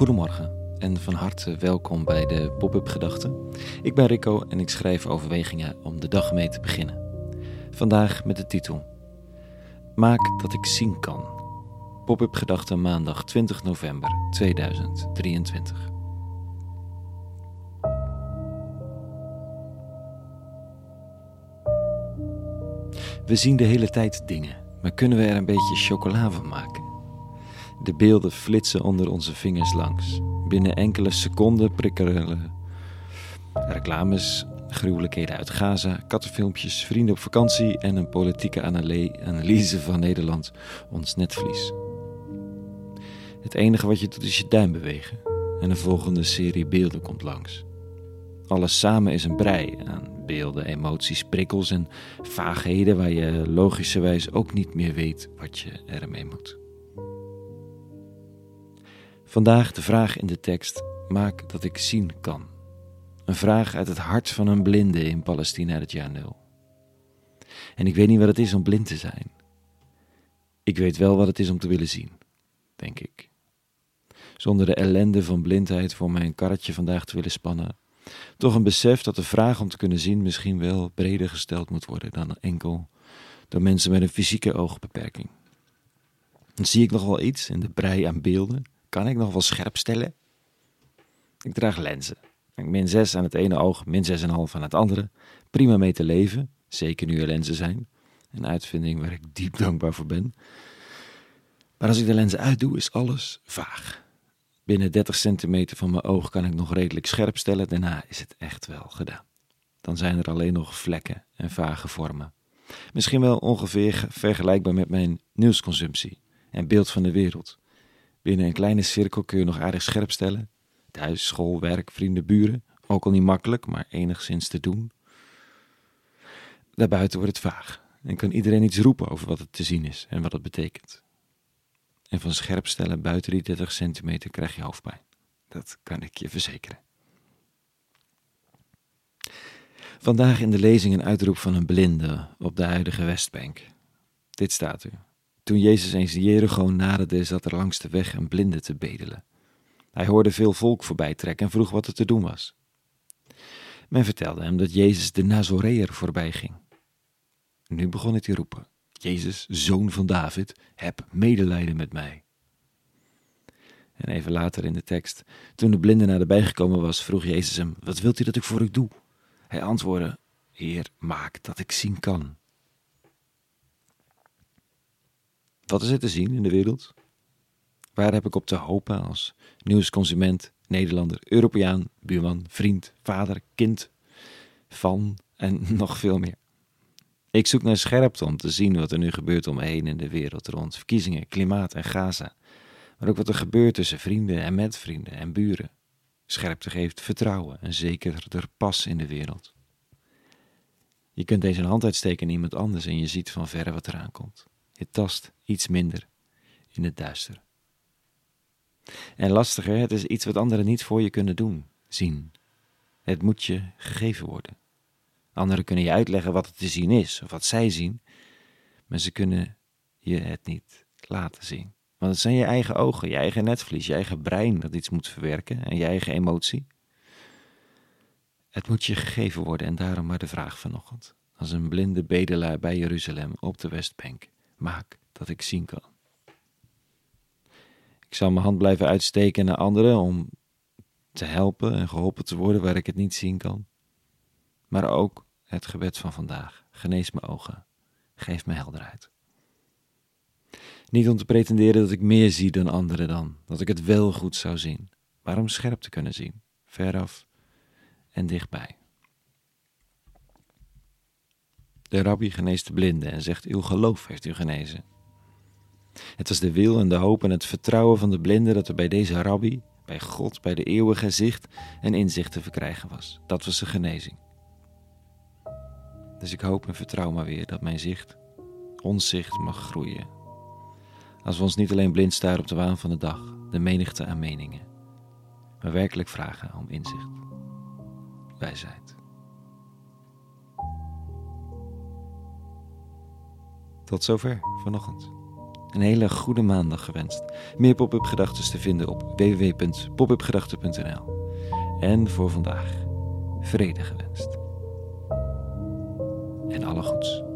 Goedemorgen en van harte welkom bij de Pop-up Gedachten. Ik ben Rico en ik schrijf overwegingen om de dag mee te beginnen. Vandaag met de titel Maak dat ik zien kan. Pop-up Gedachten maandag 20 november 2023. We zien de hele tijd dingen, maar kunnen we er een beetje chocola van maken? De beelden flitsen onder onze vingers langs. Binnen enkele seconden prikkelen reclames, gruwelijkheden uit Gaza, kattenfilmpjes, vrienden op vakantie en een politieke analyse van Nederland ons netvlies. Het enige wat je doet is je duim bewegen en een volgende serie beelden komt langs. Alles samen is een brei aan beelden, emoties, prikkels en vaagheden waar je logischerwijs ook niet meer weet wat je ermee moet. Vandaag de vraag in de tekst: Maak dat ik zien kan. Een vraag uit het hart van een blinde in Palestina het jaar nul. En ik weet niet wat het is om blind te zijn. Ik weet wel wat het is om te willen zien, denk ik. Zonder de ellende van blindheid voor mijn karretje vandaag te willen spannen. Toch een besef dat de vraag om te kunnen zien misschien wel breder gesteld moet worden dan enkel door mensen met een fysieke oogbeperking. Dan zie ik nog wel iets in de brei aan beelden kan ik nog wel scherp stellen? Ik draag lenzen. Min 6 aan het ene oog, min 6,5 aan het andere. Prima mee te leven, zeker nu er lenzen zijn. Een uitvinding waar ik diep dankbaar voor ben. Maar als ik de lenzen uitdoe, is alles vaag. Binnen 30 centimeter van mijn oog kan ik nog redelijk scherp stellen, daarna is het echt wel gedaan. Dan zijn er alleen nog vlekken en vage vormen. Misschien wel ongeveer vergelijkbaar met mijn nieuwsconsumptie en beeld van de wereld. Binnen een kleine cirkel kun je nog aardig scherp stellen. Thuis, school, werk, vrienden, buren. Ook al niet makkelijk, maar enigszins te doen. Daarbuiten wordt het vaag en kan iedereen iets roepen over wat het te zien is en wat het betekent. En van scherp stellen buiten die 30 centimeter krijg je hoofdpijn. Dat kan ik je verzekeren. Vandaag in de lezing een uitroep van een blinde op de huidige Westbank. Dit staat u. Toen Jezus eens Jericho naderde, zat er langs de weg een blinde te bedelen. Hij hoorde veel volk voorbij trekken en vroeg wat er te doen was. Men vertelde hem dat Jezus de Nazoreër voorbij ging. Nu begon hij te roepen: Jezus, zoon van David, heb medelijden met mij. En even later in de tekst, toen de blinde naderbij gekomen was, vroeg Jezus hem: Wat wilt u dat ik voor u doe? Hij antwoordde: Heer, maak dat ik zien kan. Wat is er te zien in de wereld? Waar heb ik op te hopen als nieuwsconsument, Nederlander, Europeaan, buurman, vriend, vader, kind, van en nog veel meer? Ik zoek naar scherpte om te zien wat er nu gebeurt om me heen in de wereld rond verkiezingen, klimaat en Gaza. Maar ook wat er gebeurt tussen vrienden en met vrienden en buren. Scherpte geeft vertrouwen en zekerder pas in de wereld. Je kunt deze hand uitsteken in iemand anders en je ziet van verre wat eraan komt. Je tast iets minder in het duister. En lastiger, het is iets wat anderen niet voor je kunnen doen, zien. Het moet je gegeven worden. Anderen kunnen je uitleggen wat het te zien is, of wat zij zien, maar ze kunnen je het niet laten zien. Want het zijn je eigen ogen, je eigen netvlies, je eigen brein dat iets moet verwerken en je eigen emotie. Het moet je gegeven worden en daarom maar de vraag vanochtend. Als een blinde bedelaar bij Jeruzalem op de Westbank maak dat ik zien kan. Ik zal mijn hand blijven uitsteken naar anderen om te helpen en geholpen te worden waar ik het niet zien kan. Maar ook het gebed van vandaag. Genees mijn ogen. Geef me helderheid. Niet om te pretenderen dat ik meer zie dan anderen dan, dat ik het wel goed zou zien, maar om scherp te kunnen zien, veraf en dichtbij. De rabbi geneest de blinden en zegt: Uw geloof heeft u genezen. Het was de wil en de hoop en het vertrouwen van de blinden dat er bij deze rabbi, bij God, bij de eeuwige zicht en inzicht te verkrijgen was. Dat was de genezing. Dus ik hoop en vertrouw maar weer dat mijn zicht, ons zicht, mag groeien. Als we ons niet alleen blind staren op de waan van de dag, de menigte aan meningen, maar werkelijk vragen om inzicht, wijsheid. Tot zover vanochtend. Een hele goede maandag gewenst. Meer pop-up gedachten te vinden op www.popupgedachten.nl. En voor vandaag vrede gewenst. En alle goeds.